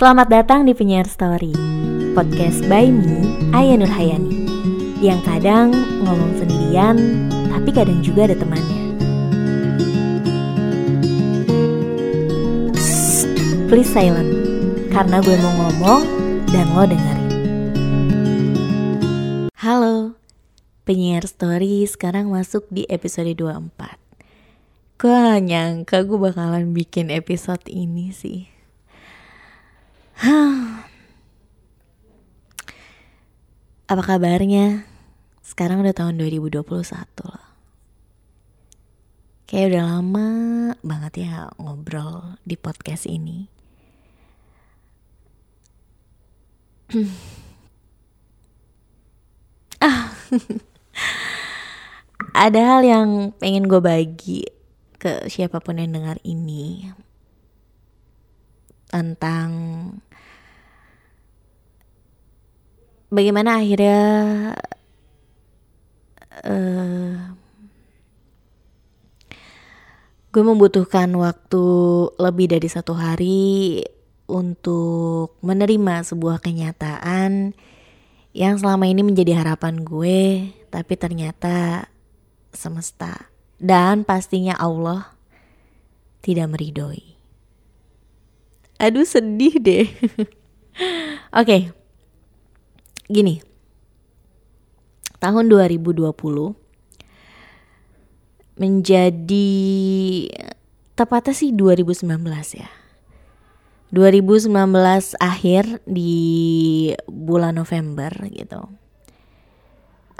Selamat datang di Penyiar Story Podcast by me, Aya Nur Hayani Yang kadang ngomong sendirian Tapi kadang juga ada temannya. Shh, Please silent Karena gue mau ngomong dan lo dengerin. Halo Penyiar Story sekarang masuk di episode 24 Gue nyangka gue bakalan bikin episode ini sih Apa kabarnya? Sekarang udah tahun 2021 loh. Kayak udah lama banget ya ngobrol di podcast ini. ah, ada hal yang pengen gue bagi ke siapa pun yang dengar ini tentang bagaimana akhirnya uh, gue membutuhkan waktu lebih dari satu hari untuk menerima sebuah kenyataan yang selama ini menjadi harapan gue, tapi ternyata semesta dan pastinya Allah tidak meridoi. Aduh sedih deh. Oke, okay, gini. Tahun 2020 menjadi tepatnya sih 2019 ya. 2019 akhir di bulan November gitu.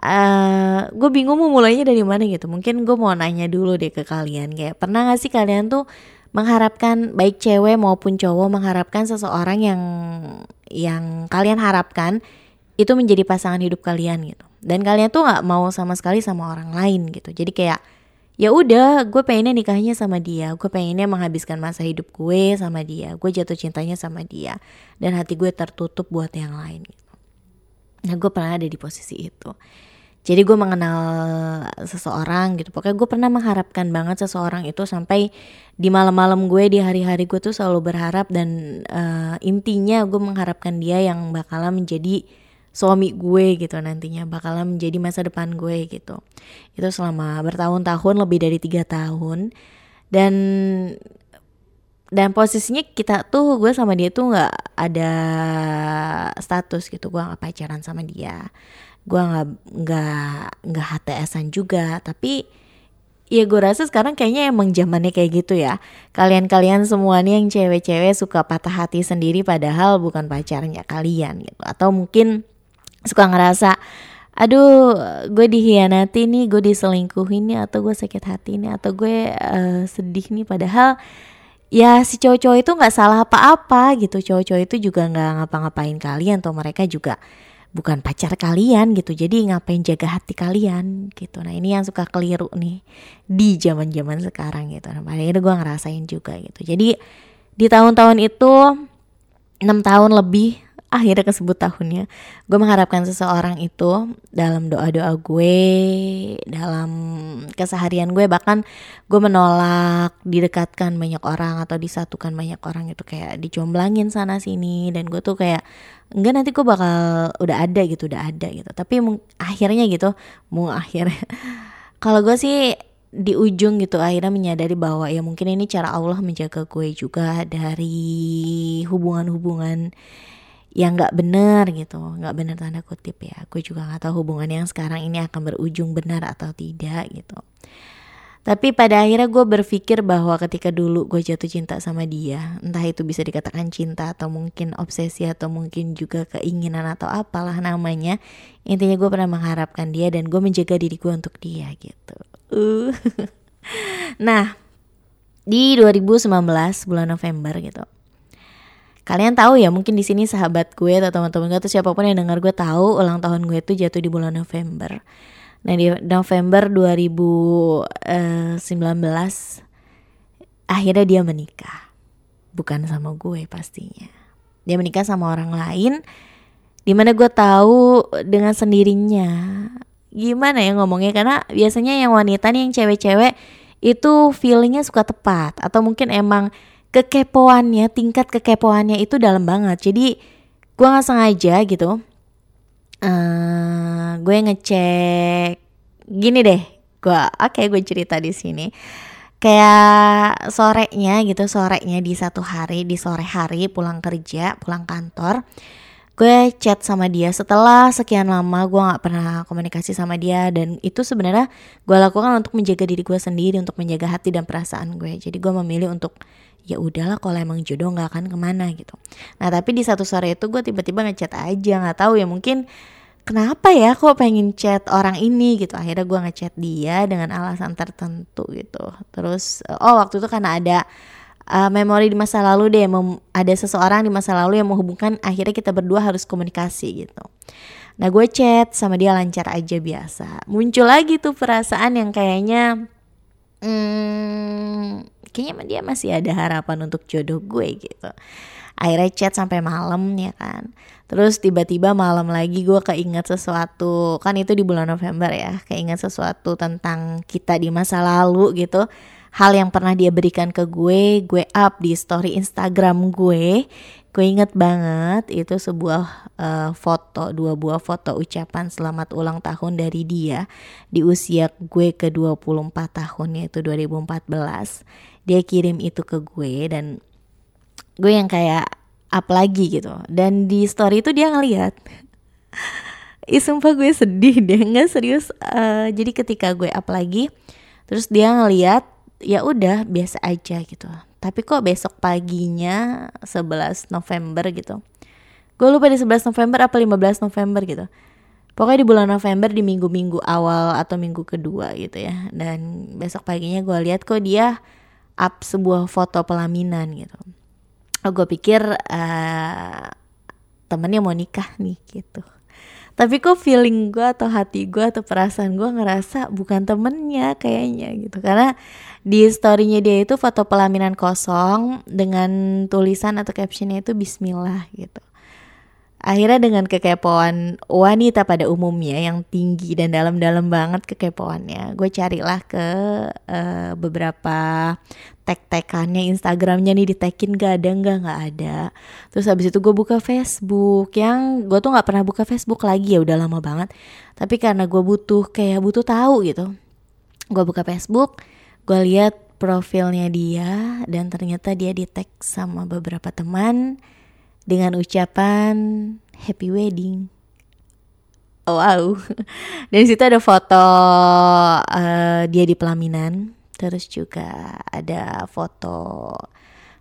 Uh, eh, gue bingung mau mulainya dari mana gitu. Mungkin gue mau nanya dulu deh ke kalian. Kayak pernah gak sih kalian tuh mengharapkan baik cewek maupun cowok mengharapkan seseorang yang yang kalian harapkan itu menjadi pasangan hidup kalian gitu. Dan kalian tuh nggak mau sama sekali sama orang lain gitu. Jadi kayak ya udah gue pengennya nikahnya sama dia. Gue pengennya menghabiskan masa hidup gue sama dia. Gue jatuh cintanya sama dia. Dan hati gue tertutup buat yang lain gitu. Nah gue pernah ada di posisi itu. Jadi gue mengenal seseorang gitu. Pokoknya gue pernah mengharapkan banget seseorang itu sampai di malam-malam gue di hari-hari gue tuh selalu berharap dan uh, intinya gue mengharapkan dia yang bakalan menjadi suami gue gitu nantinya bakalan menjadi masa depan gue gitu. Itu selama bertahun-tahun lebih dari tiga tahun. Dan dan posisinya kita tuh gue sama dia tuh nggak ada status gitu. Gue nggak pacaran sama dia. Gue nggak nggak nggak HTSan juga. Tapi ya gue rasa sekarang kayaknya emang zamannya kayak gitu ya. Kalian-kalian semua nih yang cewek-cewek suka patah hati sendiri padahal bukan pacarnya kalian gitu. Atau mungkin suka ngerasa aduh gue dihianati nih gue diselingkuhin nih atau gue sakit hati nih atau gue uh, sedih nih. Padahal ya si cowok-cowok itu nggak salah apa-apa gitu. Cowok-cowok itu juga nggak ngapa-ngapain kalian atau mereka juga bukan pacar kalian gitu. Jadi ngapain jaga hati kalian gitu. Nah ini yang suka keliru nih di zaman zaman sekarang gitu. Nah akhirnya gue ngerasain juga gitu. Jadi di tahun-tahun itu enam tahun lebih akhirnya kesebut tahunnya. Gue mengharapkan seseorang itu dalam doa doa gue dalam keseharian gue bahkan gue menolak didekatkan banyak orang atau disatukan banyak orang itu kayak dicomblangin sana sini dan gue tuh kayak enggak nanti gue bakal udah ada gitu udah ada gitu. Tapi akhirnya gitu mau akhirnya kalau gue sih di ujung gitu akhirnya menyadari bahwa ya mungkin ini cara Allah menjaga gue juga dari hubungan-hubungan yang nggak benar gitu nggak benar tanda kutip ya. Gue juga nggak tahu hubungan yang sekarang ini akan berujung benar atau tidak gitu. Tapi pada akhirnya gue berpikir bahwa ketika dulu gue jatuh cinta sama dia entah itu bisa dikatakan cinta atau mungkin obsesi atau mungkin juga keinginan atau apalah namanya intinya gue pernah mengharapkan dia dan gue menjaga diri gue untuk dia gitu. Uh. nah di 2019 bulan November gitu kalian tahu ya mungkin di sini sahabat gue atau teman-teman gue atau siapa pun yang dengar gue tahu ulang tahun gue itu jatuh di bulan November. Nah di November 2019 eh, akhirnya dia menikah. Bukan sama gue pastinya. Dia menikah sama orang lain di mana gue tahu dengan sendirinya gimana ya ngomongnya karena biasanya yang wanita nih yang cewek-cewek itu feelingnya suka tepat atau mungkin emang kekepoannya tingkat kekepoannya itu dalam banget. Jadi gue nggak sengaja gitu uh, gue ngecek gini deh gue oke okay, gue cerita di sini. Kayak sorenya gitu sorenya di satu hari di sore hari pulang kerja pulang kantor gue chat sama dia. Setelah sekian lama gue nggak pernah komunikasi sama dia dan itu sebenarnya gue lakukan untuk menjaga diri gue sendiri untuk menjaga hati dan perasaan gue. Jadi gue memilih untuk ya udahlah kalau emang jodoh nggak akan ke mana gitu. Nah tapi di satu sore itu gue tiba-tiba ngechat aja nggak tahu ya mungkin kenapa ya kok pengen chat orang ini gitu. Akhirnya gue ngechat dia dengan alasan tertentu gitu. Terus oh waktu itu karena ada uh, memori di masa lalu deh ada seseorang di masa lalu yang menghubungkan akhirnya kita berdua harus komunikasi gitu. Nah gue chat sama dia lancar aja biasa. Muncul lagi tuh perasaan yang kayaknya hmm, kayaknya dia masih ada harapan untuk jodoh gue gitu akhirnya chat sampai malam ya kan terus tiba-tiba malam lagi gue keinget sesuatu kan itu di bulan November ya keinget sesuatu tentang kita di masa lalu gitu hal yang pernah dia berikan ke gue, gue up di story Instagram gue. Gue inget banget itu sebuah uh, foto, dua buah foto ucapan selamat ulang tahun dari dia di usia gue ke 24 tahun yaitu 2014. Dia kirim itu ke gue dan gue yang kayak up lagi gitu. Dan di story itu dia ngeliat Ih sumpah gue sedih deh. Nggak serius uh, Jadi ketika gue up lagi Terus dia ngeliat ya udah biasa aja gitu. Tapi kok besok paginya 11 November gitu. Gue lupa di 11 November apa 15 November gitu. Pokoknya di bulan November di minggu-minggu awal atau minggu kedua gitu ya. Dan besok paginya gue lihat kok dia up sebuah foto pelaminan gitu. Oh, gue pikir uh, temennya mau nikah nih gitu. Tapi kok feeling gue atau hati gue atau perasaan gue ngerasa bukan temennya kayaknya gitu. Karena di storynya dia itu foto pelaminan kosong dengan tulisan atau captionnya itu Bismillah gitu Akhirnya dengan kekepoan wanita pada umumnya yang tinggi dan dalam-dalam banget kekepoannya, gue carilah ke uh, beberapa tag-tagannya Instagramnya nih ditekin gak ada nggak nggak ada. Terus habis itu gue buka Facebook yang gue tuh nggak pernah buka Facebook lagi ya udah lama banget. Tapi karena gue butuh kayak butuh tahu gitu, gue buka Facebook, gue lihat profilnya dia dan ternyata dia di tag sama beberapa teman dengan ucapan happy wedding. Wow. Dan situ ada foto uh, dia di pelaminan, terus juga ada foto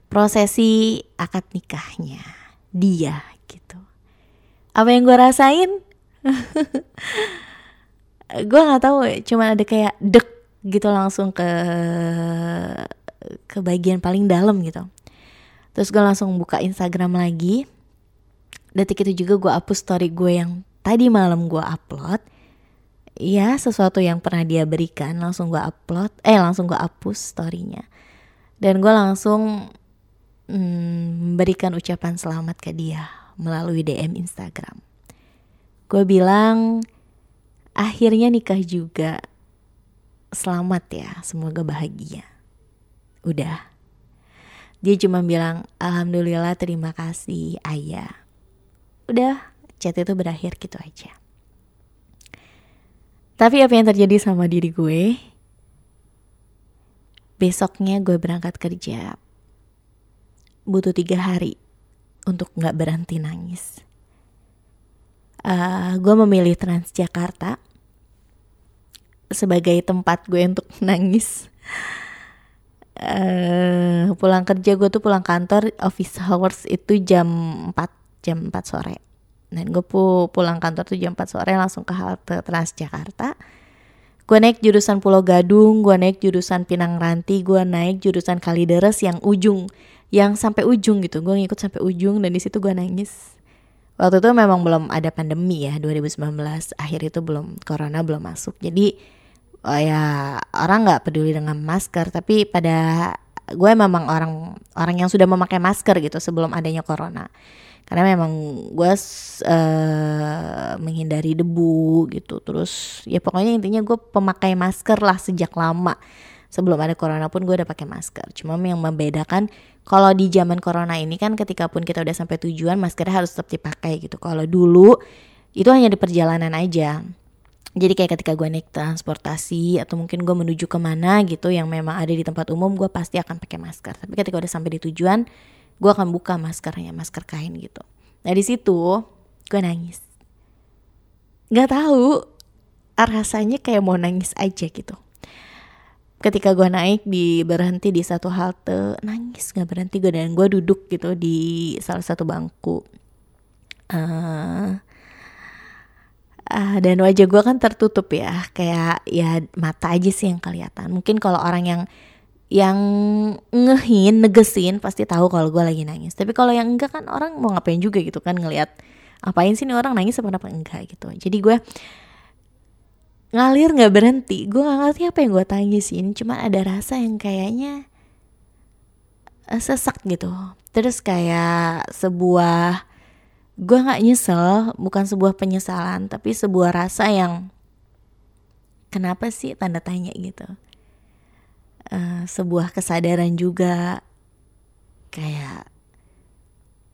prosesi akad nikahnya dia gitu. Apa yang gue rasain? gue nggak tahu, cuma ada kayak dek gitu langsung ke ke bagian paling dalam gitu terus gue langsung buka Instagram lagi. Detik itu juga gue hapus story gue yang tadi malam gue upload. Ya sesuatu yang pernah dia berikan langsung gue upload eh langsung gue hapus storynya. Dan gue langsung hmm, memberikan ucapan selamat ke dia melalui DM Instagram. Gue bilang akhirnya nikah juga. Selamat ya semoga bahagia. Udah dia cuma bilang, Alhamdulillah terima kasih ayah. Udah, chat itu berakhir gitu aja. Tapi apa yang terjadi sama diri gue? Besoknya gue berangkat kerja. Butuh tiga hari untuk gak berhenti nangis. Uh, gue memilih Transjakarta sebagai tempat gue untuk nangis uh, pulang kerja gue tuh pulang kantor office hours itu jam 4 jam 4 sore. Dan gue pu pulang kantor tuh jam 4 sore langsung ke halte Transjakarta. Gue naik jurusan Pulau Gadung gue naik jurusan Pinang Ranti gue naik jurusan Kalideres yang ujung yang sampai ujung gitu. Gue ngikut sampai ujung dan di situ gue nangis. Waktu itu memang belum ada pandemi ya 2019 akhir itu belum corona belum masuk. Jadi oh ya orang nggak peduli dengan masker tapi pada gue memang orang orang yang sudah memakai masker gitu sebelum adanya corona. Karena memang gue uh, menghindari debu gitu. Terus ya pokoknya intinya gue pemakai masker lah sejak lama. Sebelum ada corona pun gue udah pakai masker. Cuma yang membedakan kalau di zaman corona ini kan ketika pun kita udah sampai tujuan maskernya harus tetap dipakai gitu. Kalau dulu itu hanya di perjalanan aja jadi kayak ketika gue naik transportasi atau mungkin gue menuju ke mana gitu yang memang ada di tempat umum gue pasti akan pakai masker. Tapi ketika udah sampai di tujuan gue akan buka maskernya masker kain gitu. Nah di situ gue nangis. Nggak tahu rasanya kayak mau nangis aja gitu. Ketika gue naik di berhenti di satu halte nangis nggak berhenti gue dan gue duduk gitu di salah satu bangku. Uh, uh, dan wajah gue kan tertutup ya kayak ya mata aja sih yang kelihatan. Mungkin kalau orang yang yang ngehin negesin pasti tahu kalau gue lagi nangis. Tapi kalau yang enggak kan orang mau ngapain juga gitu kan ngelihat apain sih nih orang nangis apa apa enggak? gitu. Jadi gue ngalir nggak berhenti. Gue nggak ngerti apa yang gue tangisin. Cuma ada rasa yang kayaknya uh, sesak gitu. Terus kayak sebuah gue nggak nyesel bukan sebuah penyesalan tapi sebuah rasa yang kenapa sih tanda tanya gitu? Uh, sebuah kesadaran juga. Kayak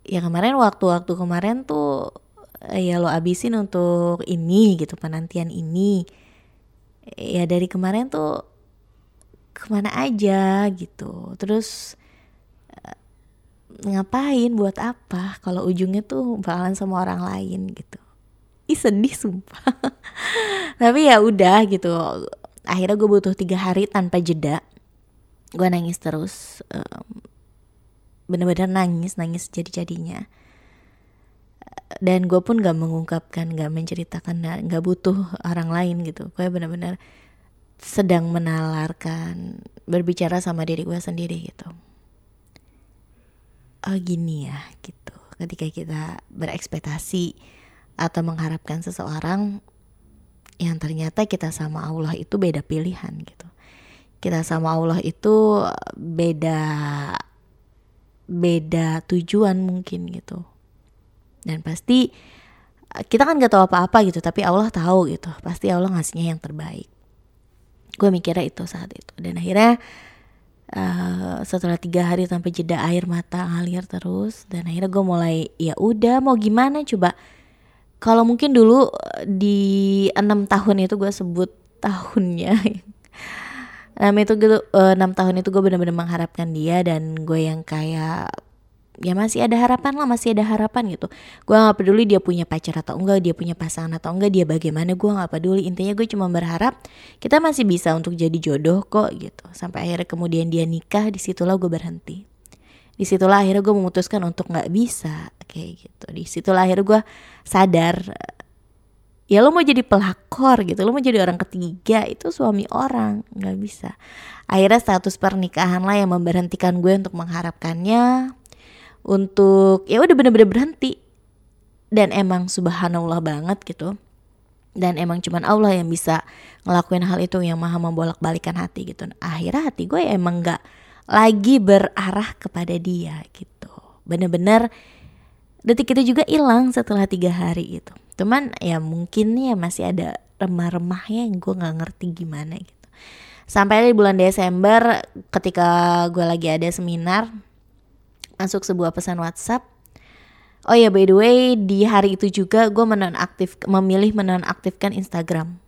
ya kemarin waktu-waktu kemarin tuh ya lo abisin untuk ini gitu penantian ini. Ya dari kemarin tuh ke mana aja gitu. Terus eh, ngapain buat apa kalau ujungnya tuh bakalan sama orang lain gitu. Ih sedih sumpah. Tapi ya udah gitu. Akhirnya gue butuh tiga hari tanpa jeda. Gue nangis terus bener-bener nangis nangis jadi jadinya dan gue pun gak mengungkapkan gak menceritakan gak butuh orang lain gitu. Gue benar-benar sedang menalarkan berbicara sama diri gue sendiri gitu oh gini ya gitu. Ketika kita berekspektasi atau mengharapkan seseorang yang ternyata kita sama Allah itu beda pilihan gitu. Kita sama Allah itu beda beda tujuan mungkin gitu. Dan pasti kita kan gak tahu apa-apa gitu tapi Allah tahu gitu. Pasti Allah ngasihnya yang terbaik. Gue mikirnya itu saat itu. Dan akhirnya uh, setelah tiga hari sampai jeda air mata ngalir terus dan akhirnya gue mulai ya udah mau gimana coba? Kalau mungkin dulu eh, di enam tahun itu gue sebut tahunnya. Enam itu gitu enam tahun itu gue benar-benar mengharapkan dia dan gue yang kayak ya masih ada harapan lah masih ada harapan gitu. Gue nggak peduli dia punya pacar atau enggak dia punya pasangan atau enggak dia bagaimana gue nggak peduli. Intinya gue cuma berharap kita masih bisa untuk jadi jodoh kok gitu. Sampai akhirnya kemudian dia nikah di situlah gue berhenti. Di situlah akhirnya gue memutuskan untuk nggak bisa kayak gitu. Di situlah akhirnya gue sadar ya lo mau jadi pelakor gitu lo mau jadi orang ketiga itu suami orang nggak bisa. Akhirnya status pernikahan lah yang memberhentikan gue untuk mengharapkannya untuk ya udah bener-bener berhenti. Dan emang subhanallah banget gitu. Dan emang cuman Allah yang bisa ngelakuin hal itu yang maha membolak-balikan hati gitu. Akhirnya hati gue ya emang gak lagi berarah kepada dia gitu. Bener-bener detik itu juga hilang setelah tiga hari gitu. Cuman ya mungkin ya masih ada remah-remahnya yang gue nggak ngerti gimana gitu. Sampai di bulan Desember ketika gue lagi ada seminar masuk sebuah pesan WhatsApp. Oh ya by the way di hari itu juga gue menonaktif memilih menonaktifkan Instagram.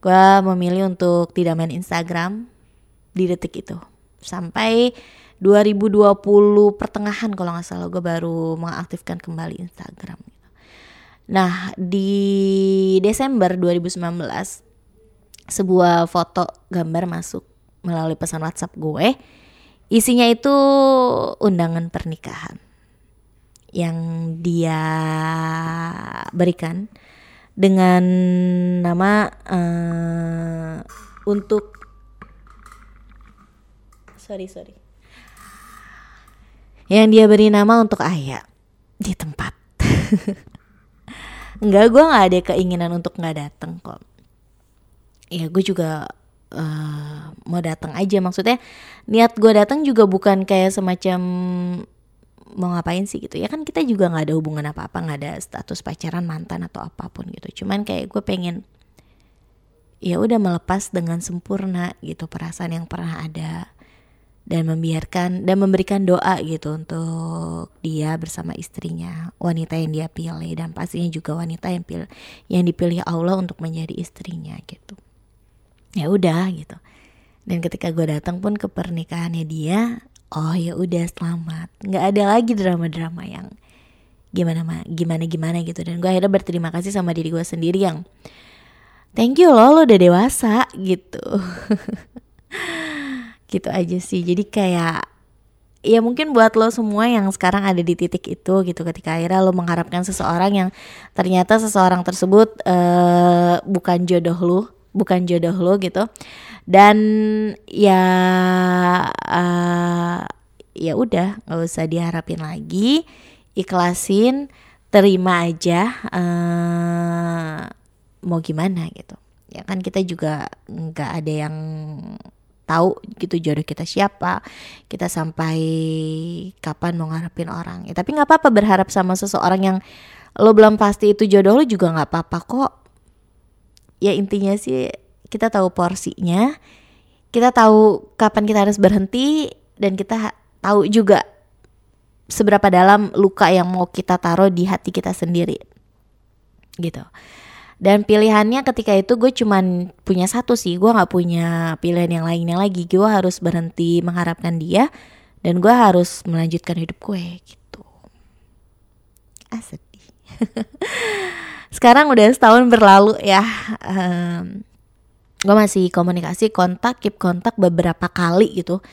Gue memilih untuk tidak main Instagram di detik itu sampai 2020 pertengahan kalau nggak salah gue baru mengaktifkan kembali Instagram. Nah di Desember 2019 sebuah foto gambar masuk melalui pesan WhatsApp gue Isinya itu undangan pernikahan yang dia berikan dengan nama uh, untuk sorry sorry yang dia beri nama untuk ayah di tempat Enggak, gue nggak ada keinginan untuk nggak datang kok. Ya gue juga uh, mau datang aja. Maksudnya niat gue datang juga bukan kayak semacam mau ngapain sih gitu. Ya kan kita juga nggak ada hubungan apa apa nggak ada status pacaran mantan atau apa pun gitu. Cuman kayak gue pengen ya udah melepas dengan sempurna gitu perasaan yang pernah ada dan membiarkan dan memberikan doa gitu untuk dia bersama istrinya wanita yang dia pilih dan pastinya juga wanita yang pilih yang dipilih Allah untuk menjadi istrinya gitu ya udah gitu. Dan ketika gue datang pun ke pernikahannya dia oh ya udah selamat. Nggak ada lagi drama-drama yang gimana gimana gimana gitu. Dan gue akhirnya berterima kasih sama diri gue sendiri yang thank you loh lo udah dewasa gitu. Gitu aja sih. Jadi kayak ya mungkin buat lo semua yang sekarang ada di titik itu gitu. Ketika akhirnya lo mengharapkan seseorang yang ternyata seseorang tersebut uh, bukan jodoh lo bukan jodoh lo gitu. Dan ya uh, ya udah nggak usah diharapin lagi. Ikhlasin terima aja uh, mau gimana gitu. Ya kan kita juga nggak ada yang tahu gitu jodoh kita siapa. Kita sampai kapan mau ngarepin orang. Ya tapi nggak apa-apa berharap sama seseorang yang lo belum pasti itu jodoh lo juga nggak apa-apa kok ya intinya sih kita tahu porsinya kita tahu kapan kita harus berhenti dan kita tahu juga seberapa dalam luka yang mau kita taruh di hati kita sendiri gitu. Dan pilihannya ketika itu gue cuman punya satu sih gue nggak punya pilihan yang lainnya lagi. Gue harus berhenti mengharapkan dia dan gue harus melanjutkan hidup gue gitu. Ah sekarang udah setahun berlalu ya um, gue masih komunikasi kontak keep kontak beberapa kali gitu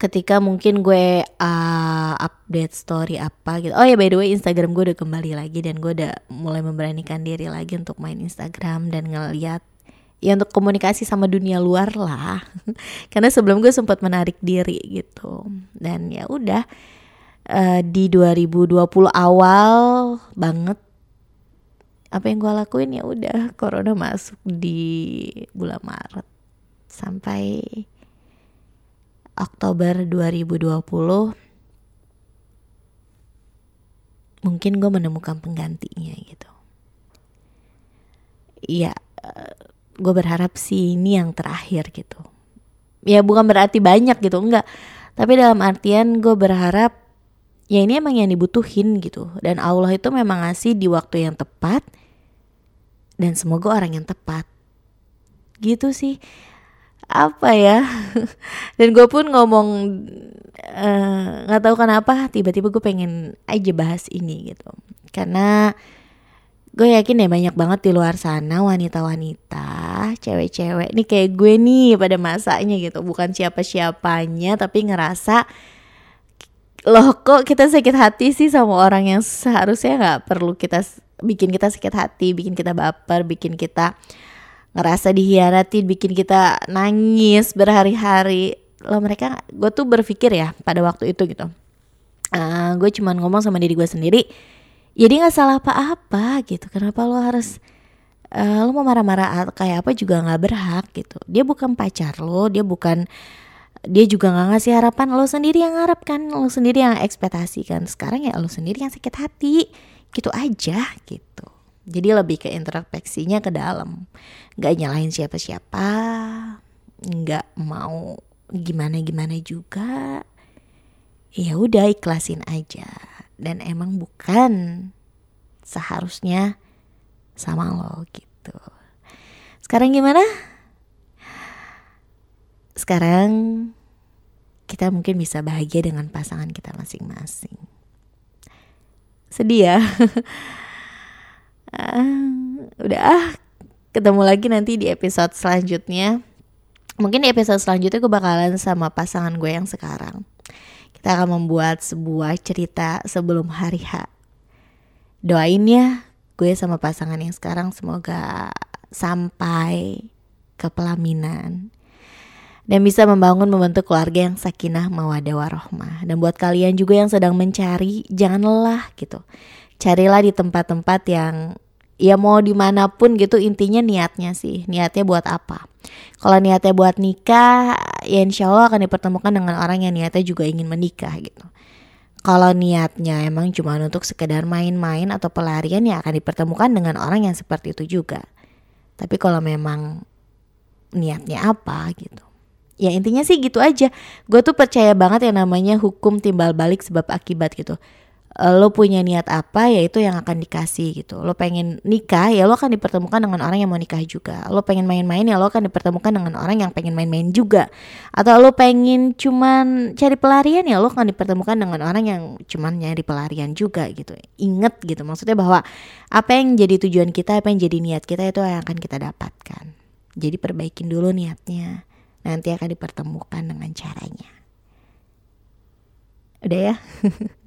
ketika mungkin gue uh, update story apa gitu. Oh ya by the way Instagram gue udah kembali lagi dan gue udah mulai memberanikan diri lagi untuk main Instagram dan ngeliat ya untuk komunikasi sama dunia luar lah. Karena sebelum gue sempat menarik diri gitu. Dan ya udah uh, di 2020 awal banget apa yang gue lakuin? Ya udah corona masuk di bulan Maret sampai Oktober 2020 mungkin gue menemukan penggantinya gitu. Iya gue berharap sih ini yang terakhir gitu. Ya bukan berarti banyak gitu enggak. Tapi dalam artian gue berharap ya ini emang yang dibutuhin gitu. Dan Allah itu memang ngasih di waktu yang tepat dan semoga orang yang tepat. Gitu sih. Apa ya? Dan gue pun ngomong eh, nggak uh, tahu kenapa tiba-tiba gue pengen aja bahas ini gitu. Karena gue yakin ya banyak banget di luar sana wanita-wanita cewek-cewek ini kayak gue nih pada masanya gitu. Bukan siapa-siapanya tapi ngerasa loh kok kita sakit hati sih sama orang yang seharusnya nggak perlu kita bikin kita sakit hati bikin kita baper bikin kita ngerasa dihianati bikin kita nangis berhari-hari. Lo mereka gue tuh berpikir ya pada waktu itu gitu. Uh, ah, gue cuman ngomong sama diri gue sendiri jadi nggak salah apa-apa gitu kenapa lo harus uh, lo mau marah-marah kayak apa juga nggak berhak gitu. Dia bukan pacar lo dia bukan dia juga nggak ngasih harapan lo sendiri yang harapkan lo sendiri yang ekspektasi kan sekarang ya lo sendiri yang sakit hati gitu aja gitu. Jadi lebih ke introspeksinya ke dalam. Nggak nyalahin siapa-siapa nggak mau gimana-gimana juga. Ya udah ikhlasin aja. Dan emang bukan seharusnya sama lo gitu. Sekarang gimana? Sekarang kita mungkin bisa bahagia dengan pasangan kita masing-masing sedih ya. Uh, udah ah ketemu lagi nanti di episode selanjutnya. Mungkin di episode selanjutnya gue bakalan sama pasangan gue yang sekarang. Kita akan membuat sebuah cerita sebelum hari H. Doain ya gue sama pasangan yang sekarang semoga sampai ke pelaminan dan bisa membangun membentuk keluarga yang sakinah mawadah warohmah. Dan buat kalian juga yang sedang mencari jangan lelah gitu. Carilah di tempat-tempat yang ya mau di mana pun gitu intinya niatnya sih. Niatnya buat apa? Kalau niatnya buat nikah ya insya Allah akan dipertemukan dengan orang yang niatnya juga ingin menikah gitu. Kalau niatnya emang cuma untuk sekedar main-main atau pelarian ya akan dipertemukan dengan orang yang seperti itu juga. Tapi kalau memang niatnya apa gitu ya intinya sih gitu aja. Gue tuh percaya banget yang namanya hukum timbal balik sebab akibat gitu. Eh, lo punya niat apa ya itu yang akan dikasih gitu. Lo pengen nikah ya lo akan dipertemukan dengan orang yang mau nikah juga. Lo pengen main-main ya lo akan dipertemukan dengan orang yang pengen main-main juga. Atau lo pengen cuman cari pelarian ya lo akan dipertemukan dengan orang yang cuman nyari pelarian juga gitu. Inget gitu maksudnya bahwa apa yang jadi tujuan kita apa yang jadi niat kita itu yang akan kita dapatkan. Jadi perbaikin dulu niatnya nanti akan dipertemukan dengan caranya udah ya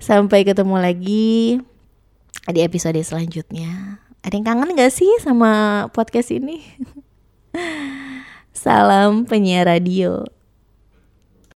Sampai ketemu lagi di episode selanjutnya. Ada yang kangen gak sih sama podcast ini? Salam penyiar radio.